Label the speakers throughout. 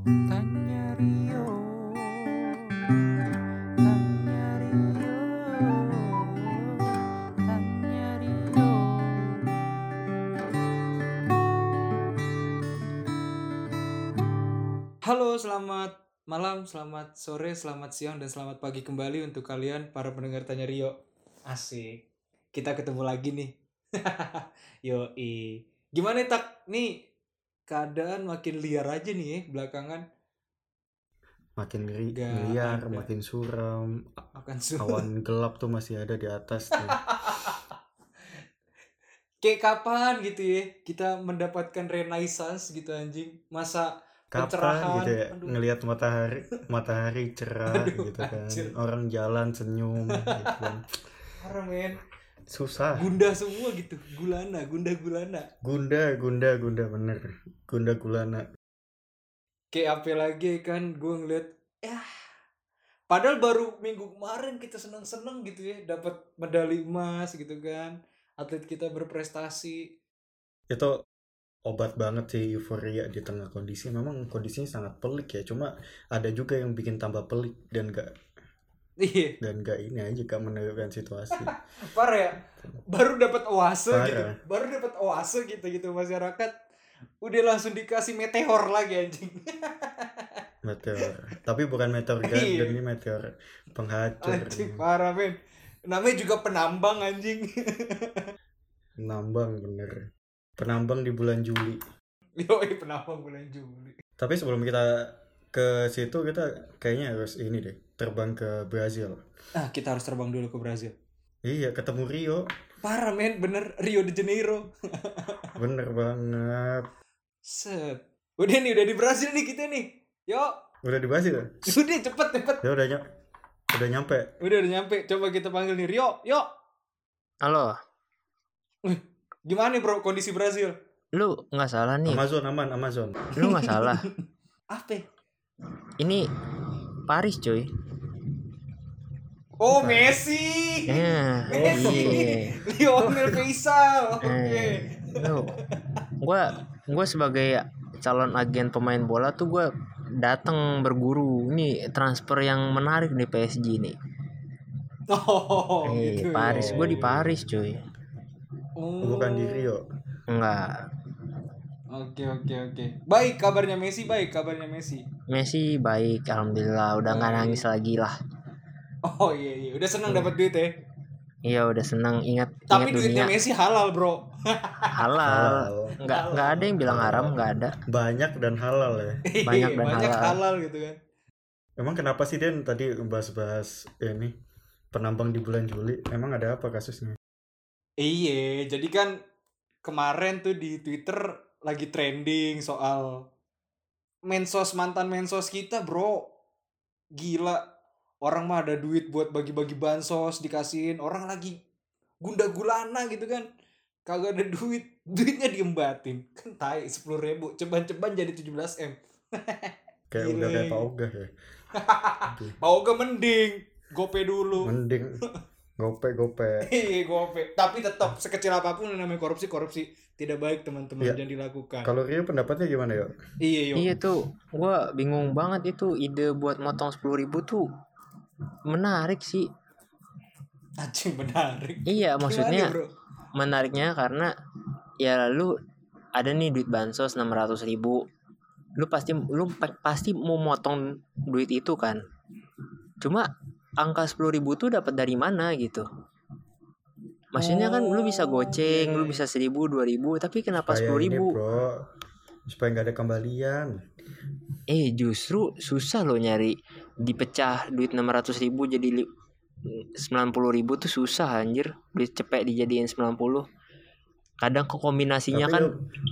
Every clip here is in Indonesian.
Speaker 1: Tanya Rio Halo, selamat malam, selamat sore, selamat siang, dan selamat pagi kembali untuk kalian para pendengar Tanya Rio. Asik, kita ketemu lagi nih. Yoi. Gimana tak? Nih, keadaan makin liar aja nih ya belakangan.
Speaker 2: makin ri-
Speaker 1: Nggak
Speaker 2: liar,
Speaker 1: ada.
Speaker 2: makin suram,
Speaker 1: Akan su-
Speaker 2: awan gelap tuh masih ada di atas tuh.
Speaker 1: Kayak kapan gitu ya kita mendapatkan renaissance gitu anjing. Masa
Speaker 2: Kapan
Speaker 1: Pencerahan,
Speaker 2: gitu ya
Speaker 1: aduh.
Speaker 2: ngelihat matahari matahari cerah
Speaker 1: Aduh,
Speaker 2: gitu kan.
Speaker 1: anjir.
Speaker 2: Orang jalan senyum gitu kan.
Speaker 1: parah men.
Speaker 2: Susah.
Speaker 1: Gunda semua gitu. Gulana, gunda gulana.
Speaker 2: Gunda, gunda, gunda bener. Gunda gulana.
Speaker 1: kayak apa lagi kan gue ngeliat ya padahal baru minggu kemarin kita seneng-seneng gitu ya dapat medali emas gitu kan atlet kita berprestasi
Speaker 2: Itu obat banget sih euforia di tengah kondisi. Memang kondisinya sangat pelik ya. Cuma ada juga yang bikin tambah pelik dan gak
Speaker 1: iya
Speaker 2: dan gak ini aja gak menentukan situasi.
Speaker 1: parah ya baru dapat oase
Speaker 2: Parah.
Speaker 1: gitu baru dapat oase gitu gitu masyarakat udah langsung dikasih meteor lagi anjing
Speaker 2: meteor. Tapi bukan meteor
Speaker 1: Iya.
Speaker 2: garden ini meteor penghancur.
Speaker 1: anjing parah men namanya juga penambang anjing
Speaker 2: Penambang bener. Penambang di bulan Juli.
Speaker 1: yoi penambang bulan Juli
Speaker 2: Tapi sebelum kita ke situ kita kayaknya harus ini deh terbang ke Brazil.
Speaker 1: ah kita harus terbang dulu ke Brazil
Speaker 2: Iya ketemu Rio.
Speaker 1: parah men bener Rio de Janeiro
Speaker 2: Bener banget.
Speaker 1: Set. Udah nih, udah di Brasil nih kita nih. Yuk.
Speaker 2: Udah di Brazil? ya?
Speaker 1: Udah cepet cepet.
Speaker 2: Ya udah ny- udah nyampe.
Speaker 1: Udah udah nyampe. Coba kita panggil nih Rio. Yuk.
Speaker 3: Halo,
Speaker 1: Gimana nih bro kondisi Brasil?
Speaker 3: lu nggak salah nih.
Speaker 2: Amazon aman Amazon.
Speaker 3: Lu nggak salah.
Speaker 1: Apa?
Speaker 3: Ini Paris, coy.
Speaker 1: Oh Messi.
Speaker 3: Ya,
Speaker 1: Messi.
Speaker 3: iya.
Speaker 1: Lionel Faisal. Oke.
Speaker 3: Eh, lu, gua gua sebagai calon agen pemain bola tuh gua datang berguru. Ini transfer yang menarik di PSG nih.
Speaker 1: Oh,
Speaker 3: eh,
Speaker 1: gitu.
Speaker 3: Paris, gua di Paris, coy.
Speaker 1: Oh.
Speaker 2: Bukan di Rio.
Speaker 3: Enggak.
Speaker 1: Oke oke oke. Baik kabarnya Messi, baik kabarnya Messi.
Speaker 3: Messi baik, alhamdulillah. Udah nggak nangis lagi lah.
Speaker 1: Oh iya iya, udah senang dapat duit ya.
Speaker 3: Iya, udah senang. Ingat,
Speaker 1: Tapi
Speaker 3: ingat
Speaker 1: duitnya
Speaker 3: dunia
Speaker 1: Messi halal bro.
Speaker 3: halal.
Speaker 2: Halal.
Speaker 3: Nggak nggak ada yang bilang haram, nggak ada.
Speaker 2: Banyak dan halal ya.
Speaker 3: Banyak dan
Speaker 1: Banyak
Speaker 3: halal.
Speaker 1: halal gitu kan.
Speaker 2: Emang kenapa sih Den tadi bahas-bahas ini penambang di bulan Juli? Emang ada apa kasusnya?
Speaker 1: Iya, jadi kan kemarin tuh di Twitter lagi trending soal mensos mantan mensos kita, bro. Gila. Orang mah ada duit buat bagi-bagi bansos dikasihin. Orang lagi gunda gulana gitu kan. Kagak ada duit. Duitnya diembatin. Kan tai 10 ribu. Ceban-ceban jadi 17 M.
Speaker 2: Kayak
Speaker 1: Gile.
Speaker 2: udah kayak Pak Ogah ya.
Speaker 1: Ke mending. Gope dulu.
Speaker 2: Mending gope gope.
Speaker 1: Iya gope. Tapi tetap sekecil apa pun yang namanya korupsi, korupsi tidak baik teman-teman
Speaker 2: Iya.
Speaker 1: jangan dilakukan.
Speaker 2: Kalau Rio pendapatnya gimana ya?
Speaker 1: Iya, yo.
Speaker 3: Iya tuh, gua bingung banget itu ide buat motong sepuluh ribu tuh menarik sih.
Speaker 1: Anjing menarik.
Speaker 3: Iya, maksudnya
Speaker 1: Gimana, bro?
Speaker 3: menariknya karena ya lalu ada nih duit bansos 600 ribu. Lu pasti lu pa- pasti mau motong duit itu kan. Cuma angka sepuluh ribu tuh dapat dari mana gitu. Maksudnya kan lu bisa
Speaker 1: Oh,
Speaker 3: goceng,
Speaker 1: iya,
Speaker 3: lu
Speaker 1: iya.
Speaker 3: bisa seribu, dua ribu, tapi kenapa sepuluh
Speaker 2: ini
Speaker 3: ribu?
Speaker 2: bro. Supaya nggak ada kembalian.
Speaker 3: Eh justru susah loh nyari dipecah duit 600 ribu jadi li- 90 ribu tuh susah anjir duit cepet dijadiin 90 kadang kok kombinasinya
Speaker 2: Tapi
Speaker 3: kan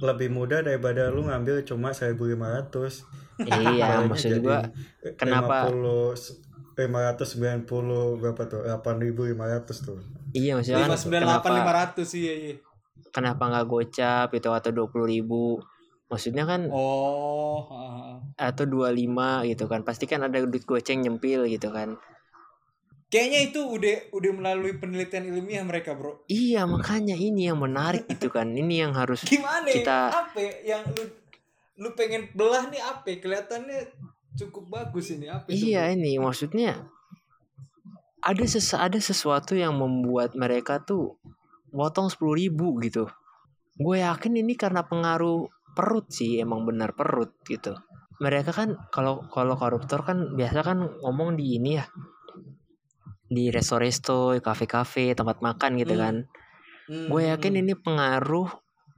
Speaker 2: lebih mudah daripada lu ngambil cuma 1500.
Speaker 3: iya maksud gua kenapa-
Speaker 2: 50 590 berapa tuh? 8500 tuh.
Speaker 3: iya maksudnya kan
Speaker 1: 598
Speaker 3: kenapa
Speaker 1: 500 iya iya.
Speaker 3: kenapa nggak gocap itu atau 20 ribu maksudnya kan
Speaker 1: Oh, ah.
Speaker 3: atau 25 gitu kan pasti kan ada duit goceng nyempil gitu kan
Speaker 1: Kayaknya itu udah udah melalui penelitian ilmiah mereka, Bro.
Speaker 3: iya makanya ini yang menarik gitu kan ini yang harus
Speaker 1: Gimana?
Speaker 3: Kita-
Speaker 1: Apa yang lu lu pengen belah nih apa kelihatannya cukup bagus ini apa
Speaker 3: Iya ini maksudnya ada ses ada sesuatu yang membuat mereka tuh potong sepuluh ribu gitu. Gue yakin ini karena pengaruh perut sih emang benar perut gitu. Mereka kan kalau kalau koruptor kan biasa kan ngomong di ini ya di resto-resto, kafe-kafe, tempat makan gitu
Speaker 1: Hmm.
Speaker 3: kan.
Speaker 1: Hmm,
Speaker 3: Gue yakin
Speaker 1: hmm.
Speaker 3: ini pengaruh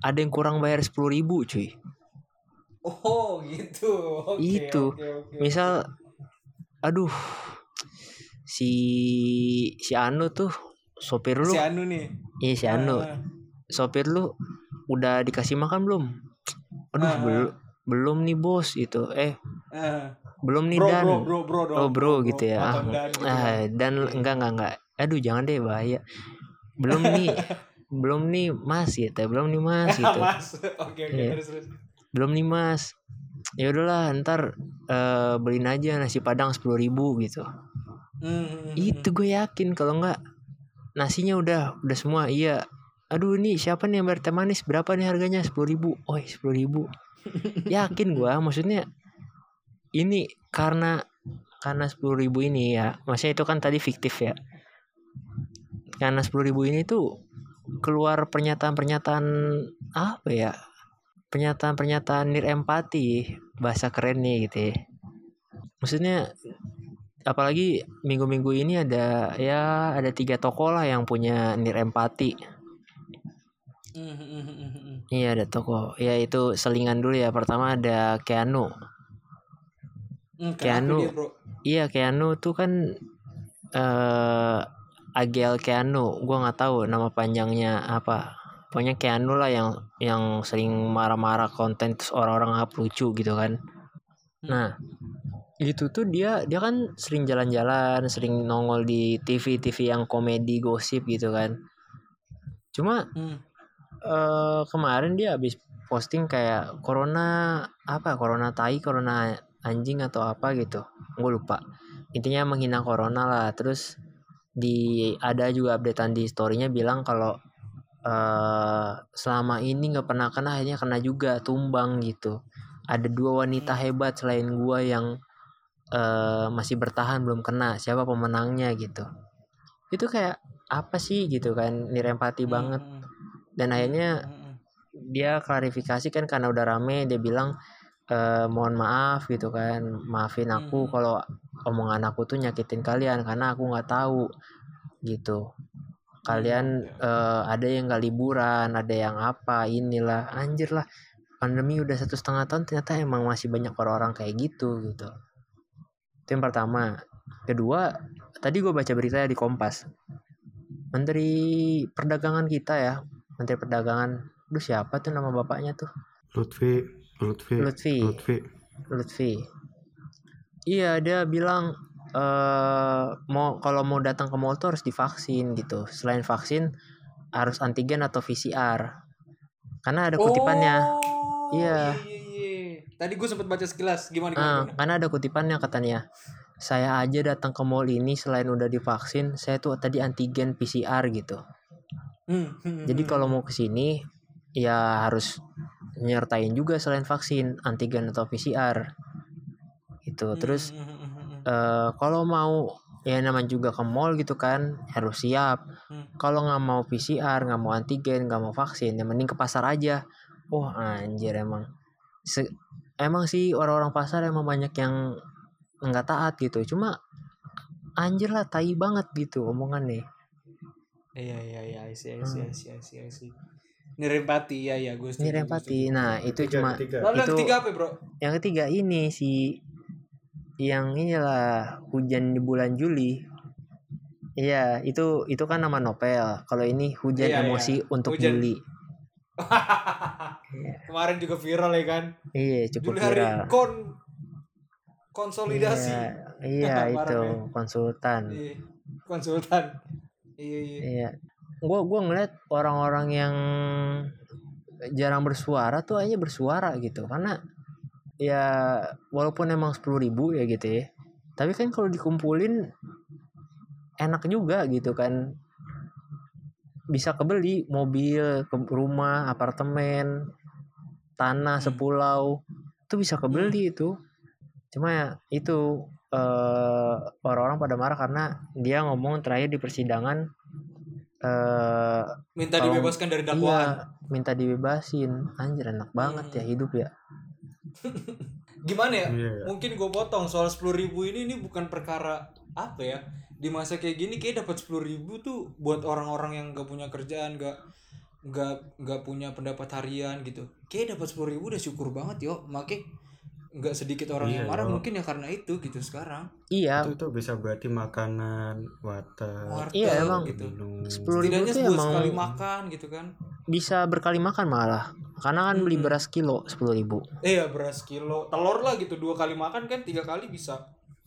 Speaker 3: ada yang kurang bayar sepuluh ribu cuy.
Speaker 1: Oh gitu Oke,
Speaker 3: Itu.
Speaker 1: oke, oke,
Speaker 3: Misal, aduh, si si Anu tuh sopir lu,
Speaker 1: si Anu nih
Speaker 3: iya si Anu,
Speaker 1: Ah,
Speaker 3: sopir lu udah dikasih makan belum? Aduh,
Speaker 1: Ah,
Speaker 3: belum belum nih bos itu. Eh,
Speaker 1: ah.
Speaker 3: belum nih
Speaker 1: bro,
Speaker 3: dan.
Speaker 1: bro bro bro dong
Speaker 3: oh bro gitu ya. Ah,
Speaker 1: dan gitu
Speaker 3: ah, dan enggak enggak enggak. Aduh, jangan deh bahaya. Belum nih, belum nih mas gitu, belum nih mas gitu.
Speaker 1: mas oke oke
Speaker 3: Iya.
Speaker 1: terus terus
Speaker 3: belum nih mas. Ya udahlah ntar eh, beliin aja nasi padang sepuluh ribu gitu.
Speaker 1: Hmm, hmm, hmm,
Speaker 3: itu gue yakin kalau nggak nasinya udah udah semua iya. Aduh ini siapa nih yang bayar teh manis? Berapa nih harganya? sepuluh ribu. Oh sepuluh ribu. Yakin gue maksudnya ini karena karena sepuluh ribu ini ya maksudnya itu kan tadi fiktif ya. Karena sepuluh ribu ini tuh keluar pernyataan-pernyataan apa ya pernyataan-pernyataan nir empati bahasa kerennya gitu ya. Maksudnya apalagi minggu-minggu ini ada ya ada tiga toko lah yang punya nir empati. Iya ada toko ya itu selingan dulu ya. Pertama ada Keanu.
Speaker 1: Hmm,
Speaker 3: Keanu.
Speaker 1: dia
Speaker 3: iya Keanu tuh kan eh Agel Keanu. Gua nggak tahu nama panjangnya apa pokoknya Keanu lah yang yang sering marah-marah konten terus orang-orang ngap lucu gitu kan. Nah itu tuh dia dia kan sering jalan-jalan sering nongol di TV TV yang komedi gosip gitu kan. Cuma
Speaker 1: Hmm.
Speaker 3: eh kemarin dia habis posting kayak corona apa corona tai corona anjing atau apa gitu. Gue lupa. Intinya menghina corona lah. Terus di ada juga updatean di storynya bilang kalau eh selama ini nggak pernah kena akhirnya kena juga tumbang gitu. Ada dua wanita hebat selain gua yang eh masih bertahan belum kena. Siapa pemenangnya gitu. Itu kayak apa sih gitu kan nir empati banget.
Speaker 1: Hmm,
Speaker 3: dan akhirnya
Speaker 1: hmm, hmm.
Speaker 3: dia klarifikasi kan karena udah rame dia bilang eh, mohon maaf gitu kan. Maafin aku
Speaker 1: Hmm.
Speaker 3: kalau omongan aku tuh nyakitin kalian karena aku nggak tahu gitu kalian eh, ada yang nggak liburan ada yang apa inilah. Anjir lah pandemi udah satu setengah tahun ternyata emang masih banyak orang-orang kayak gitu gitu. Itu yang pertama. Kedua tadi gue baca berita di Kompas. Menteri Perdagangan kita ya Menteri Perdagangan. Duh siapa tuh nama bapaknya tuh?
Speaker 2: Lutfi Lutfi
Speaker 3: Lutfi.
Speaker 2: Lutfi.
Speaker 3: Lutfi. Iya dia bilang eh mau kalau mau datang ke mall tuh harus divaksin gitu. Selain vaksin harus antigen atau PCR karena ada kutipannya.
Speaker 1: Oh,
Speaker 3: Iya.
Speaker 1: iya iya tadi gue sempet baca sekilas. Gimana gimana, gimana?
Speaker 3: karena ada kutipannya katanya saya aja datang ke mall ini selain udah divaksin saya tuh tadi antigen PCR gitu.
Speaker 1: Hmm, hmm,
Speaker 3: jadi
Speaker 1: hmm.
Speaker 3: kalau mau ke sini ya harus nyertain juga selain vaksin antigen atau PCR gitu.
Speaker 1: Hmm,
Speaker 3: terus
Speaker 1: hmm,
Speaker 3: eh kalau mau ya namanya juga ke mall gitu kan harus siap
Speaker 1: Hmm.
Speaker 3: kalau nggak mau PCR nggak mau antigen nggak mau vaksin yang mending ke pasar aja wah anjir emang Se- emang sih orang-orang pasar emang banyak yang nggak taat gitu cuma anjir lah tai banget gitu omongannya
Speaker 1: Iya iya iya, I see, I
Speaker 3: Hmm.
Speaker 1: see, I see, I see, I see. Nirempati, iya iya, gue setuju.
Speaker 3: ini
Speaker 1: gue
Speaker 3: empati
Speaker 1: setuju.
Speaker 3: nah itu
Speaker 2: Ketiga,
Speaker 3: cuma
Speaker 2: ketiga.
Speaker 1: Lalu yang
Speaker 3: itu-
Speaker 1: ketiga apa bro?
Speaker 3: yang ketiga ini si yang inilah hujan di bulan Juli Iya, itu itu kan nama novel. Kalau ini hujan
Speaker 1: Iya, iya.
Speaker 3: emosi untuk
Speaker 1: Hujan.
Speaker 3: Juli.
Speaker 1: Kemarin juga viral ya kan?
Speaker 3: Iya, cukup
Speaker 1: Juli hari
Speaker 3: viral.
Speaker 1: kon konsolidasi.
Speaker 3: Iya, iya itu
Speaker 1: men.
Speaker 3: konsultan.
Speaker 1: Iya, konsultan. Iya iya.
Speaker 3: Iya. Gua gua ngeliat orang-orang yang jarang bersuara tuh aja bersuara gitu karena ya walaupun emang sepuluh ribu ya gitu ya. Tapi kan kalau dikumpulin enak juga gitu kan. Bisa kebeli mobil ke rumah apartemen tanah
Speaker 1: Hmm.
Speaker 3: sepulau tuh bisa kebeli itu. Cuma ya itu eh orang-orang pada marah karena dia ngomong terakhir di persidangan eh
Speaker 1: minta
Speaker 3: Kalau-
Speaker 1: dibebaskan dari
Speaker 3: iya
Speaker 1: dakwaan.
Speaker 3: minta dibebasin. Anjir enak banget ya
Speaker 1: Hmm.
Speaker 3: hidup ya
Speaker 1: gimana ya
Speaker 2: Iya.
Speaker 1: mungkin gue potong soal sepuluh ribu ini ini bukan perkara apa ya di masa kayak gini kayak dapat sepuluh ribu tuh buat orang-orang yang gak punya kerjaan gak nggak nggak punya pendapat harian gitu kayak dapat sepuluh ribu udah syukur banget yo make nggak sedikit orang
Speaker 2: Iya,
Speaker 1: yang marah
Speaker 2: yo.
Speaker 1: mungkin ya karena itu gitu sekarang
Speaker 3: iya
Speaker 2: Itu tuh bisa berarti makanan, water,
Speaker 1: warteg
Speaker 3: Iya, emang.
Speaker 1: gitu.
Speaker 3: Sepuluh ribu tuh
Speaker 1: buat
Speaker 3: emang-
Speaker 1: sekali makan gitu kan
Speaker 3: bisa berkali makan malah. Karena kan beli
Speaker 1: Hmm.
Speaker 3: beras kilo sepuluh ribu.
Speaker 1: Eh ya beras kilo. Telur lah gitu dua kali makan kan tiga kali bisa.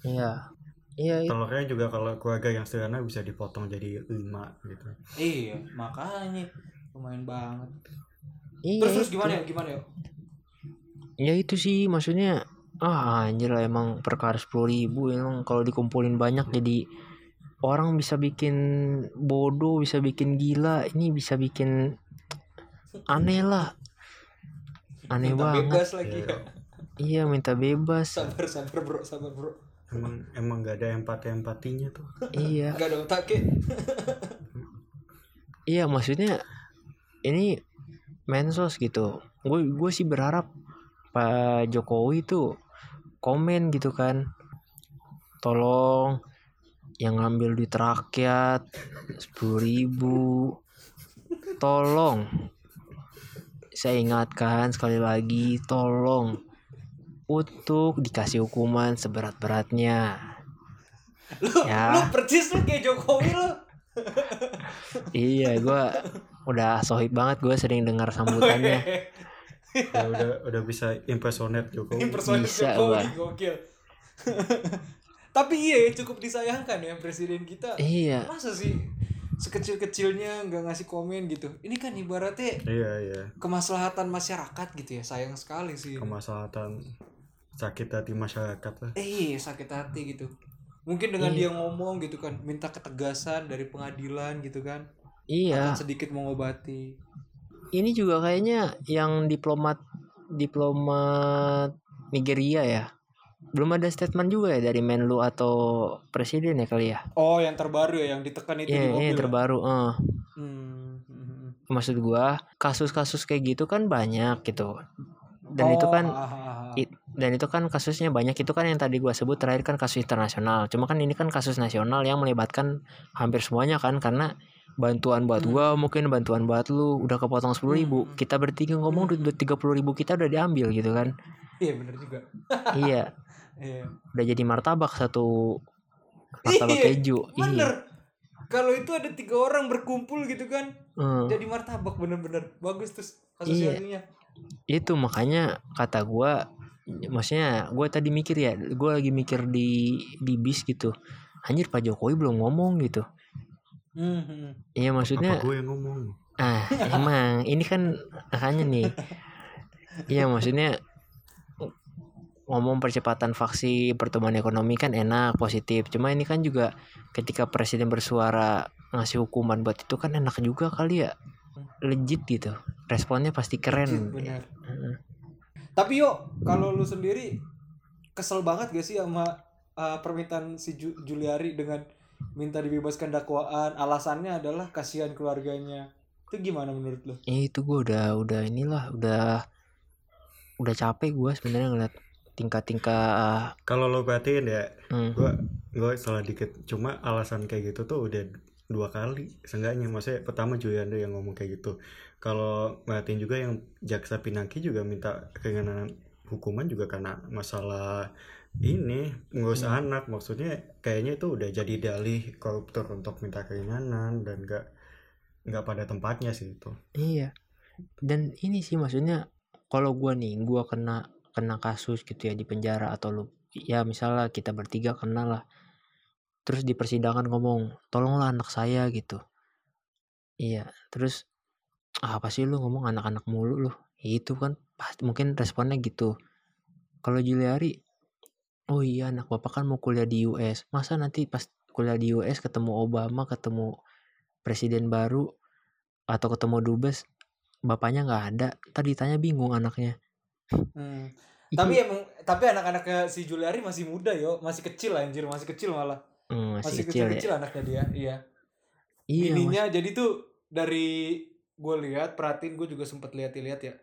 Speaker 3: Iya. Iya itu
Speaker 2: Telurnya juga kalau keluarga yang sederhana bisa dipotong jadi lima gitu.
Speaker 1: iya makanya. Lumayan banget.
Speaker 3: Iya
Speaker 1: terus terus gimana ya? Gimana ya?
Speaker 3: Ya itu sih. Maksudnya ah anjir lah emang perkara sepuluh ribu. Emang kalau dikumpulin banyak jadi orang bisa bikin bodoh bisa bikin gila. Ini bisa bikin aneh lah. Aneh
Speaker 1: Minta
Speaker 3: banget.
Speaker 1: bebas lagi.
Speaker 2: Iya.
Speaker 1: ya
Speaker 3: iya minta bebas.
Speaker 1: Sabar sabar bro sabar bro.
Speaker 2: Emang emang nggak ada empati empatinya tuh.
Speaker 3: iya.
Speaker 1: Nggak ada otaknya.
Speaker 3: Iya maksudnya ini mensos gitu. Gue gue sih berharap Pak Jokowi tuh komen gitu kan. Tolong yang ngambil duit rakyat sepuluh ribu. Tolong saya ingatkan sekali lagi tolong untuk dikasih hukuman seberat-beratnya.
Speaker 1: Lu
Speaker 3: Ya.
Speaker 1: lu percis lu kayak Jokowi lu.
Speaker 3: Iya gue udah sohib banget gue sering dengar sambutannya.
Speaker 2: Ya, udah udah bisa impersonate Jokowi.
Speaker 1: impersonate
Speaker 3: Bisa,
Speaker 1: Jokowi
Speaker 3: Bang.
Speaker 1: gokil. Tapi iya cukup disayangkan ya presiden kita.
Speaker 3: Iya.
Speaker 1: Masa sih sekecil-kecilnya nggak ngasih komen gitu ini kan ibaratnya
Speaker 2: Iya iya.
Speaker 1: kemaslahatan masyarakat gitu ya sayang sekali sih ini.
Speaker 2: Kemaslahatan sakit hati masyarakat lah.
Speaker 1: eh iya, sakit hati gitu mungkin dengan dia
Speaker 3: Iya.
Speaker 1: ngomong gitu kan minta ketegasan dari pengadilan gitu kan
Speaker 3: iya
Speaker 1: akan sedikit mengobati
Speaker 3: ini juga kayaknya yang diplomat diplomat Nigeria ya belum ada statement juga ya dari Menlu atau presiden ya kali ya
Speaker 1: oh yang terbaru ya yang ditekan itu di
Speaker 3: iya
Speaker 1: mobil
Speaker 3: ini
Speaker 1: ya?
Speaker 3: terbaru eh.
Speaker 1: Hmm, hmm,
Speaker 3: maksud gua kasus-kasus kayak gitu kan banyak gitu dan
Speaker 1: Oh,
Speaker 3: itu kan
Speaker 1: ah, ah, ah.
Speaker 3: i- dan itu kan kasusnya banyak itu kan yang tadi gua sebut terakhir kan kasus internasional cuma kan ini kan kasus nasional yang melibatkan hampir semuanya kan karena bantuan buat
Speaker 1: Hmm.
Speaker 3: gua mungkin bantuan buat lu udah kepotong sepuluh ribu
Speaker 1: Hmm.
Speaker 3: kita bertiga ngomong
Speaker 1: Hmm.
Speaker 3: duit tiga puluh ribu kita udah diambil gitu kan
Speaker 1: iya bener juga
Speaker 3: iya
Speaker 1: iya.
Speaker 3: Udah jadi martabak satu martabak
Speaker 1: Iya,
Speaker 3: keju iya.
Speaker 1: bener. Kalau itu ada tiga orang berkumpul gitu kan
Speaker 3: Eh,
Speaker 1: jadi martabak bener-bener. Bagus terus
Speaker 3: Iya.
Speaker 1: asosiasinya
Speaker 3: itu makanya kata gua maksudnya gue tadi mikir ya gue lagi mikir di di bis gitu. Anjir Pak Jokowi belum ngomong gitu.
Speaker 1: Hmm, hmm.
Speaker 3: iya maksudnya
Speaker 2: Apa gue yang ngomong?
Speaker 3: ah emang. Ini kan makanya nih. Iya maksudnya ngomong percepatan vaksin pertumbuhan ekonomi kan enak positif. Cuma ini kan juga ketika presiden bersuara ngasih hukuman buat itu kan enak juga kali ya. Legit gitu. Responnya pasti keren.
Speaker 1: Legit, bener.
Speaker 3: Heeh.
Speaker 1: tapi yuk kalau lu sendiri kesel banget gak sih sama uh, permintaan si Ju- Juliari dengan minta dibebaskan dakwaan? Alasannya adalah kasihan keluarganya. Itu gimana menurut lu?
Speaker 3: Ya itu gue udah udah inilah udah udah capek gue sebenarnya ngeliat tingkah-tingkah
Speaker 2: Kalau lo perhatiin ya,
Speaker 3: hmm,
Speaker 2: gue gue salah dikit. Cuma alasan kayak gitu tuh udah dua kali seenggaknya. Maksudnya pertama Juliando yang ngomong kayak gitu. Kalau perhatiin juga yang jaksa pinangki juga minta keringanan hukuman juga karena masalah ini ngurus
Speaker 1: Hmm.
Speaker 2: anak. Maksudnya kayaknya itu udah jadi dalih koruptor untuk minta keringanan dan gak nggak pada tempatnya sih itu.
Speaker 3: Iya. Dan ini sih maksudnya kalau gue nih gue kena kena kasus gitu ya di penjara atau lu ya misalnya kita bertiga kena lah. Terus di persidangan ngomong tolonglah anak saya gitu. Iya terus "Ah, apa sih lu ngomong anak-anak mulu lu? Itu kan pasti mungkin responnya gitu. Kalau Juliari oh iya anak bapak kan mau kuliah di US masa nanti pas kuliah di US ketemu Obama ketemu presiden baru atau ketemu dubes bapaknya nggak ada? Tadi tanya bingung anaknya
Speaker 1: Hmm. Tapi emang tapi anak-anaknya si Juliari masih muda yo, masih kecil anjir, masih kecil malah.
Speaker 3: Hmm, masih,
Speaker 1: Masih
Speaker 3: kecil ya.
Speaker 1: kecil-kecil anaknya dia, iya.
Speaker 3: Iya, Mas.
Speaker 1: Ininya jadi tuh dari gue lihat perhatiin gue juga sempet lihat-lihat ya.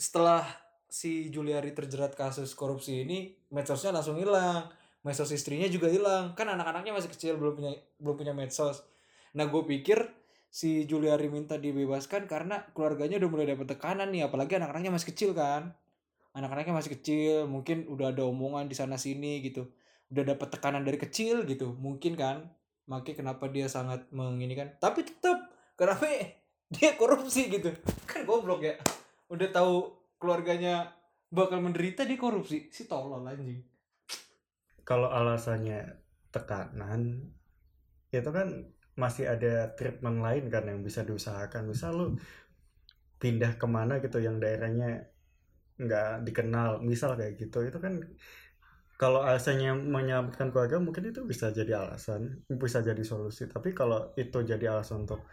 Speaker 1: Setelah si Juliari terjerat kasus korupsi ini, medsosnya langsung hilang. Medsos istrinya juga hilang. Kan anak-anaknya masih kecil belum punya belum punya medsos. Nah, gue pikir si Juliari minta dibebaskan karena keluarganya udah mulai dapat tekanan nih, apalagi anak-anaknya masih kecil kan. Anak-anaknya masih kecil, mungkin udah ada omongan di sana sini gitu. Udah dapat tekanan dari kecil gitu, mungkin kan. Makanya kenapa dia sangat menginikan. Tapi tetap kenapa dia korupsi gitu. Kan goblok ya. Udah tahu keluarganya bakal menderita dia korupsi. Si tolol anjing.
Speaker 2: kalau alasannya tekanan itu kan masih ada treatment lain kan yang bisa diusahakan misal lu pindah ke mana gitu yang daerahnya nggak dikenal misal kayak gitu. Itu kan kalau alasannya menyelamatkan keluarga mungkin itu bisa jadi alasan bisa jadi solusi. Tapi kalau itu jadi alasan untuk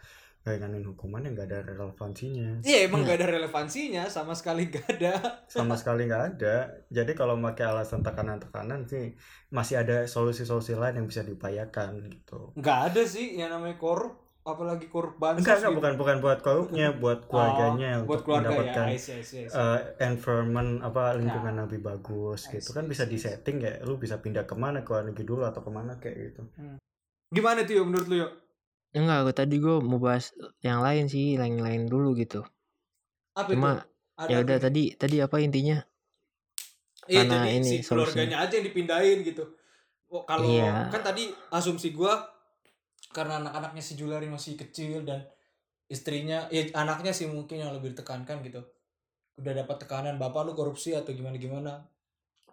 Speaker 2: ringanin hukuman yang nggak ada relevansinya.
Speaker 1: Iya emang
Speaker 3: Iya.
Speaker 1: gak ada relevansinya sama sekali gak ada.
Speaker 2: sama sekali nggak ada. Jadi kalau pakai alasan tekanan-tekanan sih masih ada solusi-solusi lain yang bisa diupayakan gitu.
Speaker 1: Gak ada sih yang namanya korup apalagi korup bansos
Speaker 2: enggak enggak
Speaker 1: gitu.
Speaker 2: bukan bukan buat korupnya buat keluarganya
Speaker 1: Oh, buat
Speaker 2: untuk
Speaker 1: keluarga
Speaker 2: mendapatkan
Speaker 1: ya. I see, I see, I see.
Speaker 2: eh, environment apa lingkungan
Speaker 1: Ya.
Speaker 2: yang lebih bagus
Speaker 1: I
Speaker 2: gitu
Speaker 1: see,
Speaker 2: kan
Speaker 1: I
Speaker 2: bisa di setting ya lu bisa pindah ke mana ke luar negeri dulu atau ke mana kayak gitu
Speaker 1: Gimana tuh menurut lu yo?
Speaker 3: Enggak, gue tadi gue mau bahas yang lain sih, yang lain dulu gitu.
Speaker 1: Apa
Speaker 3: Cuma
Speaker 1: itu?
Speaker 3: Ya udah tadi tadi apa intinya?
Speaker 1: Iya
Speaker 3: karena
Speaker 1: jadi
Speaker 3: ini
Speaker 1: si
Speaker 3: solusinya.
Speaker 1: keluarganya aja yang dipindahin gitu. Oh, kalau
Speaker 3: Iya.
Speaker 1: kan tadi asumsi gua karena anak-anaknya si Julari masih kecil dan istrinya ya anaknya sih mungkin yang lebih ditekankan gitu. Udah dapat tekanan bapak lu korupsi atau gimana gimana.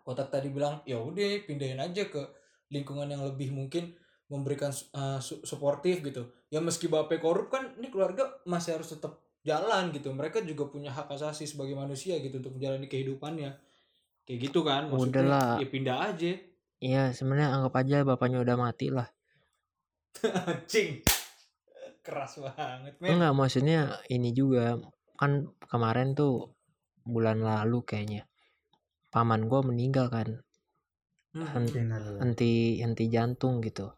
Speaker 1: Kotak tadi bilang ya udah pindahin aja ke lingkungan yang lebih mungkin memberikan uh, su- suportif gitu. Ya meski bapak korup kan ini keluarga masih harus tetap jalan gitu. Mereka juga punya hak asasi sebagai manusia gitu untuk menjalani kehidupannya. Kayak gitu kan maksudnya
Speaker 3: Udahlah.
Speaker 1: ya pindah aja.
Speaker 3: Iya, sebenarnya anggap aja bapaknya udah mati lah.
Speaker 1: Anjing. Keras banget, men.
Speaker 3: Enggak, maksudnya ini juga kan kemarin tuh bulan lalu kayaknya paman gue meninggal kan
Speaker 1: Hmm.
Speaker 3: Henti henti jantung gitu.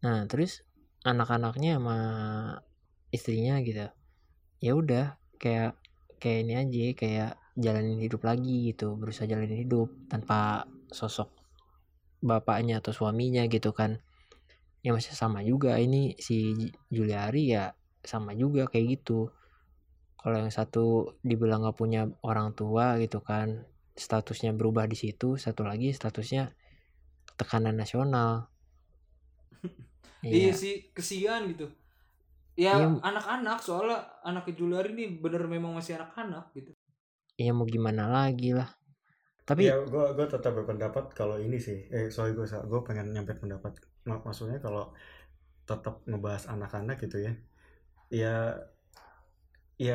Speaker 3: Nah terus anak-anaknya sama istrinya gitu, ya udah kayak kayak ini aja kayak jalanin hidup lagi gitu, berusaha jalanin hidup tanpa sosok bapaknya atau suaminya gitu kan. Ya masih sama juga ini si Juliari ya sama juga kayak gitu. Kalau yang satu dibilang nggak punya orang tua gitu kan, statusnya berubah di situ, satu lagi statusnya tekanan nasional.
Speaker 1: Iya
Speaker 3: Iya,
Speaker 1: sih, kesian gitu. Ya
Speaker 3: Iya.
Speaker 1: anak-anak soalnya anak Julari ini bener memang masih anak-anak gitu.
Speaker 3: iya mau gimana lagi lah. Tapi
Speaker 2: ya gue gue tetap berpendapat kalau ini sih eh sorry gue gue pengen nyampe pendapat Mak- maksudnya kalau tetap ngebahas anak-anak gitu ya ya ya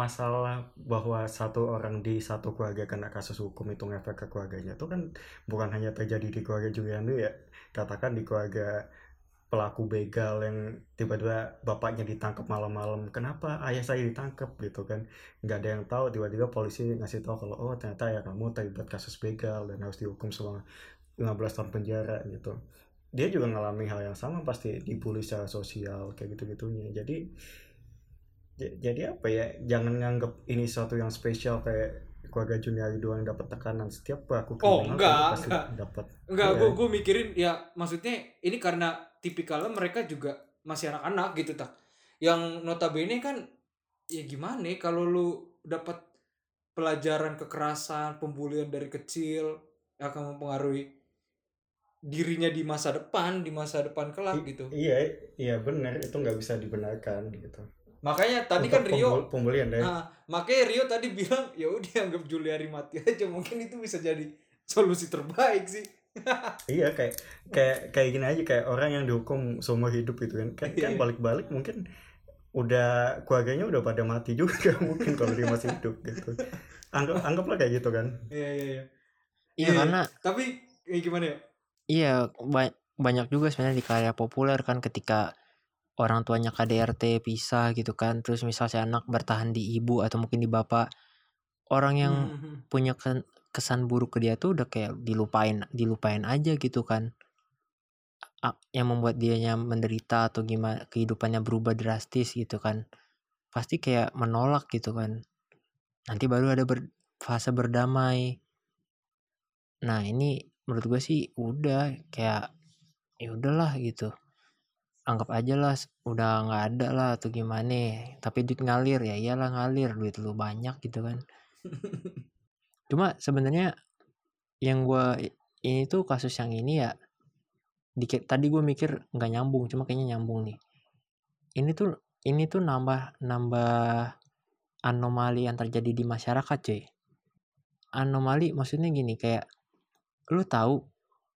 Speaker 2: masalah bahwa satu orang di satu keluarga kena kasus hukum itu ngefek ke keluarganya itu kan bukan hanya terjadi di keluarga Juliano ya katakan di keluarga pelaku begal yang tiba-tiba bapaknya ditangkap malam-malam kenapa ayah saya ditangkap gitu kan? Nggak ada yang tahu tiba-tiba polisi ngasih tahu kalau oh ternyata ya kamu terlibat kasus begal dan harus dihukum selama 15 tahun penjara gitu dia juga ngalami hal yang sama pasti dibully secara sosial kayak gitu gitunya jadi jadi apa ya jangan nganggap ini sesuatu yang spesial kayak keluarga Juniari doang dapat tekanan setiap pelaku
Speaker 1: Oh, enggak, enggak.
Speaker 2: dapat
Speaker 1: Enggak, gue gue mikirin ya maksudnya ini karena tipikalnya mereka juga masih anak-anak gitu tak. Yang notabene kan ya gimana ya, kalau lu dapat pelajaran kekerasan, pembulian dari kecil akan mempengaruhi dirinya di masa depan, di masa depan kelak
Speaker 2: I-
Speaker 1: gitu.
Speaker 2: iya iya benar itu nggak bisa dibenarkan gitu
Speaker 1: Makanya tadi
Speaker 2: Untuk
Speaker 1: kan Rio
Speaker 2: pembul- pembulian deh
Speaker 1: Nah, makanya Rio tadi bilang ya udah anggap Juliari mati aja. Mungkin itu bisa jadi solusi terbaik sih.
Speaker 2: Iya kayak kayak kayak gini aja kayak orang yang dihukum seumur hidup gitu kan kan, kan
Speaker 1: Iya.
Speaker 2: balik-balik mungkin udah keluarganya udah pada mati juga mungkin kalau dia masih hidup gitu anggap anggaplah kayak gitu kan
Speaker 1: Iya iya iya.
Speaker 3: iya
Speaker 1: Iya.
Speaker 3: karena
Speaker 1: Tapi eh, gimana ya?
Speaker 3: Iya ba- banyak juga sebenarnya di karya populer kan ketika orang tuanya KDRT pisah gitu kan, terus misal si anak bertahan di ibu atau mungkin di bapak, orang yang
Speaker 1: Hmm, hmm,
Speaker 3: punya ke- kesan buruk ke dia tuh udah kayak dilupain dilupain aja gitu kan. Yang membuat dianya menderita atau gimana kehidupannya berubah drastis gitu kan. Pasti kayak menolak gitu kan. Nanti baru ada ber- fase berdamai. Nah ini menurut gue sih udah kayak ya udahlah gitu. Anggap aja lah udah nggak ada lah atau gimana. Tapi duit ngalir ya iyalah ngalir duit lu banyak gitu kan. Cuma sebenarnya yang gua ini tuh kasus yang ini ya dikit tadi gue mikir nggak nyambung cuma kayaknya nyambung nih. Ini tuh ini tuh nambah nambah anomali yang terjadi di masyarakat cuy. Anomali maksudnya gini kayak lu tahu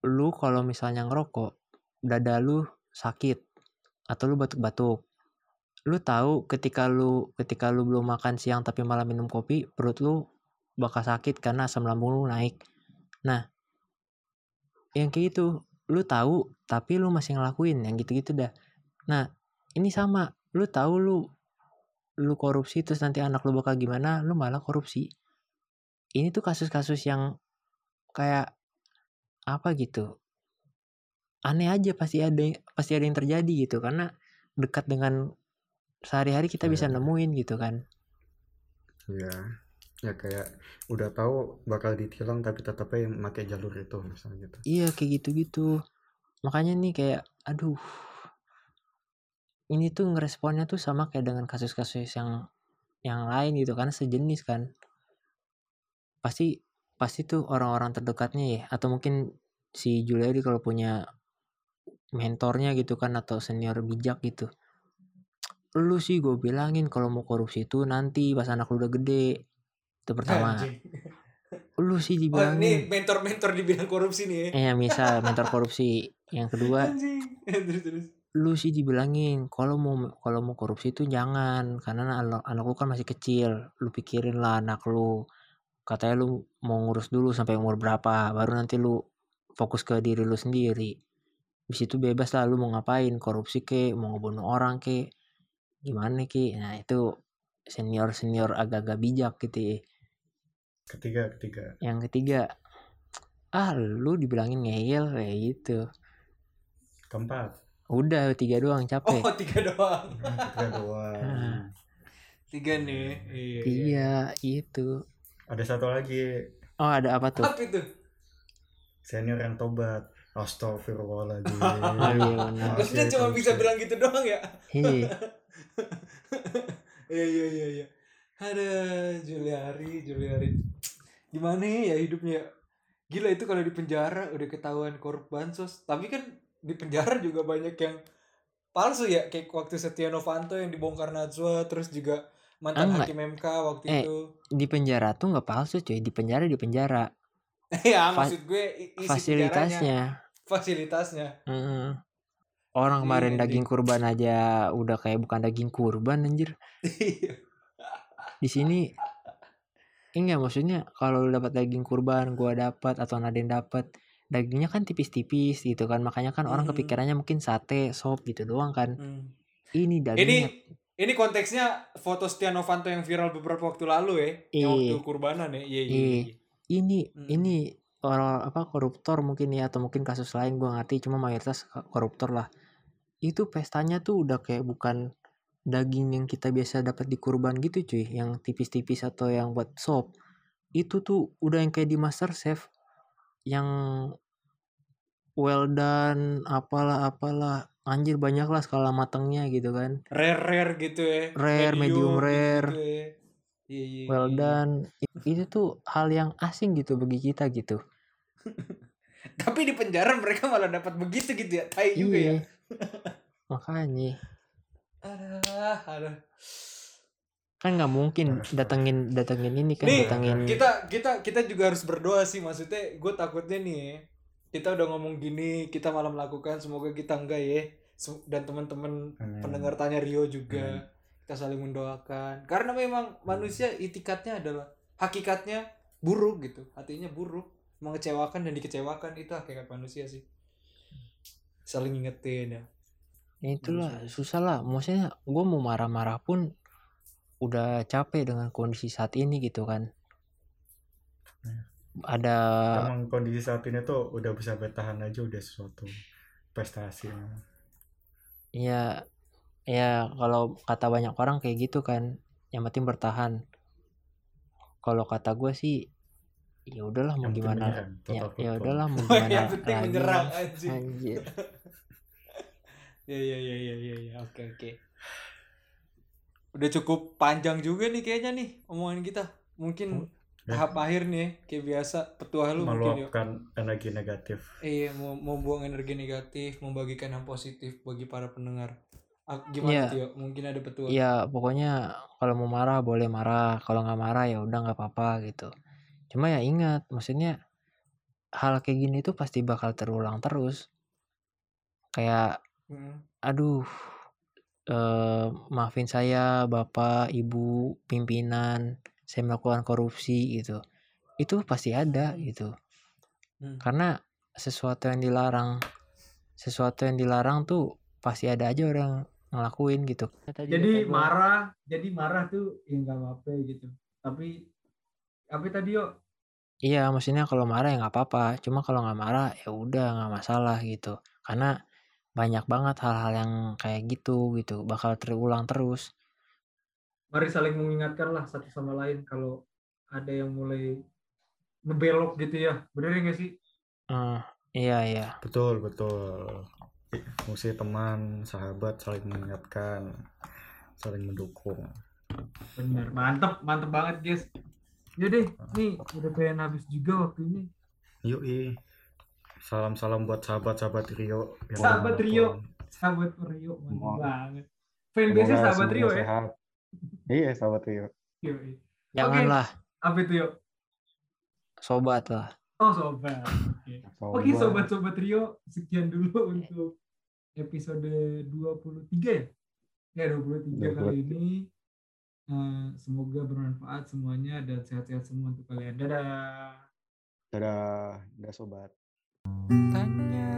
Speaker 3: lu kalau misalnya ngerokok dada lu sakit atau lu batuk-batuk. Lu tahu ketika lu ketika lu belum makan siang tapi malah minum kopi perut lu bakal sakit karena asam lambung lu naik. Nah yang kayak gitu lu tahu tapi lu masih ngelakuin yang gitu-gitu dah. Nah ini sama lu tahu lu lu korupsi terus nanti anak lu bakal gimana lu malah korupsi. Ini tuh kasus-kasus yang kayak apa gitu aneh aja pasti ada pasti ada yang terjadi gitu karena dekat dengan sehari-hari kita bisa
Speaker 2: Iya.
Speaker 3: nemuin gitu kan.
Speaker 2: Ya ya kayak udah tahu bakal ditilang tapi tetap aja pakai jalur itu misalnya gitu.
Speaker 3: Iya kayak gitu-gitu. Makanya nih kayak aduh ini tuh ngeresponnya tuh sama kayak dengan kasus-kasus yang yang lain gitu kan sejenis kan. Pasti pasti tuh orang-orang terdekatnya ya atau mungkin si Juliari kalau punya mentornya gitu kan atau senior bijak gitu lu sih gue bilangin kalau mau korupsi itu nanti pas anak lu udah gede itu pertama
Speaker 1: Anjing.
Speaker 3: lu sih
Speaker 1: Oh, ini
Speaker 3: dibilangin
Speaker 1: mentor-mentor di bidang korupsi nih ya.
Speaker 3: eh ya misal mentor korupsi yang kedua
Speaker 1: Anjing. terus terus.
Speaker 3: lu sih dibilangin kalau mau kalau mau korupsi itu jangan karena anak, anak lu kan masih kecil lu pikirin lah anak lu katanya lu mau ngurus dulu sampai umur berapa baru nanti lu fokus ke diri lu sendiri di situ bebas lah lu mau ngapain korupsi ke mau ngebunuh orang ke gimana ke nah itu senior senior agak-agak bijak gitu ya
Speaker 2: ketiga ketiga
Speaker 3: yang ketiga ah lu dibilangin ngeyel kayak gitu
Speaker 2: keempat
Speaker 3: udah tiga doang capek
Speaker 1: Oh, tiga doang.
Speaker 2: tiga doang.
Speaker 1: Tiga nih. Iya. iya.
Speaker 3: iya itu
Speaker 2: ada satu lagi
Speaker 3: oh ada apa tuh
Speaker 1: Apa itu?
Speaker 2: senior yang tobat Astagfirullahaladzim
Speaker 1: Maksudnya cuma bisa bilang gitu doang ya?
Speaker 3: Iya.
Speaker 1: Iya iya iya iya. Ada Juliari, Juliari. Gimana ya hidupnya? Gila itu kalau di penjara udah ketahuan korup bansos. Tapi kan di penjara juga banyak yang palsu ya kayak waktu Setia Novanto yang dibongkar Najwa terus juga mantan
Speaker 3: Enggak.
Speaker 1: hakim MK waktu
Speaker 3: Eh.
Speaker 1: itu.
Speaker 3: di penjara tuh nggak palsu cuy di penjara di penjara
Speaker 1: ya
Speaker 3: Fa-
Speaker 1: maksud gue isi penjaranya,
Speaker 3: fasilitasnya
Speaker 1: fasilitasnya.
Speaker 3: Heeh. orang
Speaker 1: Iya,
Speaker 3: kemarin
Speaker 1: anjing.
Speaker 3: daging kurban aja udah kayak bukan daging kurban anjir
Speaker 1: Iya.
Speaker 3: di sini enggak maksudnya kalau lu dapat daging kurban gua dapat atau Naden dapat dagingnya kan tipis-tipis gitu kan makanya kan orang
Speaker 1: Mhm.
Speaker 3: kepikirannya mungkin sate sop gitu doang kan
Speaker 1: Hmm.
Speaker 3: ini
Speaker 1: Ini
Speaker 3: dagingnya
Speaker 1: ini konteksnya foto Setia Novanto yang viral beberapa waktu lalu ya, yang
Speaker 3: Iya.
Speaker 1: waktu kurbanan ya. Iya iya.
Speaker 3: Iya.
Speaker 1: iya.
Speaker 3: ini
Speaker 1: Mm.
Speaker 3: ini orang apa koruptor mungkin ya atau mungkin kasus lain gua ngerti cuma mayoritas ko- koruptor lah itu pestanya tuh udah kayak bukan daging yang kita biasa dapat di kurban gitu cuy yang tipis-tipis atau yang buat sop itu tuh udah yang kayak di master chef yang well done apalah apalah anjir banyak lah skala matangnya gitu kan
Speaker 1: Rare rare gitu ya.
Speaker 3: Rare, medium rare.
Speaker 1: gitu ya. Iya iya.
Speaker 3: well
Speaker 1: iya.
Speaker 3: done itu tuh hal yang asing gitu bagi kita gitu
Speaker 1: Tapi di penjara mereka malah dapat begitu gitu ya. Tai juga ya.
Speaker 3: iya makanya
Speaker 1: Aduh, aduh.
Speaker 3: kan nggak mungkin datengin datengin ini kan
Speaker 1: Nih,
Speaker 3: datengin
Speaker 1: kita kita kita juga harus berdoa sih maksudnya gue takutnya nih kita udah ngomong gini kita malah melakukan semoga kita enggak ya. Dan teman-teman
Speaker 2: Amin.
Speaker 1: pendengar tanya Rio juga kita saling mendoakan. Karena memang manusia itikatnya adalah hakikatnya buruk gitu. Hatinya buruk mengecewakan dan dikecewakan itu hakikat manusia sih. Saling ingetin ya.
Speaker 3: Ya itulah
Speaker 1: Manusia.
Speaker 3: susah lah. Maksudnya gue mau marah-marah pun udah capek dengan kondisi saat ini gitu kan ada
Speaker 2: emang kondisi saat ini tuh udah bisa bertahan aja udah sesuatu prestasi
Speaker 3: ya ya kalau kata banyak orang kayak gitu kan yang penting bertahan. Kalau kata gue sih ya udahlah mau
Speaker 2: Yang
Speaker 3: gimana ya ya udahlah mau gimana
Speaker 1: yang penting
Speaker 3: lagi
Speaker 1: menyerang
Speaker 3: Mas.
Speaker 1: anjing.
Speaker 3: Anjir.
Speaker 1: Ya ya ya ya ya ya. Oke oke. Udah cukup panjang juga nih kayaknya nih omongan kita. Mungkin. Tahap akhir nih ya, kayak biasa petua lu mungkin yuk.
Speaker 2: Meluapkan energi negatif.
Speaker 1: Iya mau mau buang energi negatif membagikan yang positif bagi para pendengar. Ah,
Speaker 3: Iya.
Speaker 1: gimana Tio mungkin ada petua
Speaker 3: ya pokoknya kalau mau marah boleh marah. Kalau nggak marah ya udah nggak apa-apa gitu. Cuma ya ingat maksudnya hal kayak gini tuh pasti bakal terulang terus. Kayak
Speaker 1: Mm.
Speaker 3: aduh eh, maafin saya bapak ibu pimpinan saya melakukan korupsi gitu. Itu pasti ada gitu.
Speaker 1: Hmm.
Speaker 3: karena sesuatu yang dilarang sesuatu yang dilarang tuh pasti ada aja orang ngelakuin gitu.
Speaker 4: Jadi marah jadi marah tuh ya nggak apa-apa gitu. Tapi apa tadi yuk.
Speaker 3: Iya maksudnya kalau marah ya nggak apa-apa. Cuma kalau nggak marah ya udah nggak masalah gitu. Karena banyak banget hal-hal yang kayak gitu gitu. Bakal terulang terus
Speaker 4: mari saling mengingatkan lah satu sama lain kalau ada yang mulai ngebelok gitu ya bener nggak sih
Speaker 3: Eh, iya iya
Speaker 2: betul betul fungsi teman sahabat saling mengingatkan saling mendukung
Speaker 4: bener mantep mantep banget guys Yaudah, nih udah pengen habis juga waktunya.
Speaker 2: yuk salam salam buat sahabat sahabat Rio
Speaker 4: Sahabat. Rio. Sahabat Rio, mantep banget.
Speaker 5: Semoga
Speaker 4: sahabat Rio ya.
Speaker 5: sehat. Iya, sahabat Rio.
Speaker 4: Yoi.
Speaker 3: janganlah
Speaker 4: Apa itu yuk?
Speaker 3: sobat lah
Speaker 4: Oh sobat. Oke. Oke sobat-sobat Rio, sekian dulu untuk episode 23 ya? Ya 23 kali ini. Eh, semoga bermanfaat semuanya dan sehat-sehat semua untuk kalian. Dadah.
Speaker 5: Dadah, dadah sobat.
Speaker 1: Tanya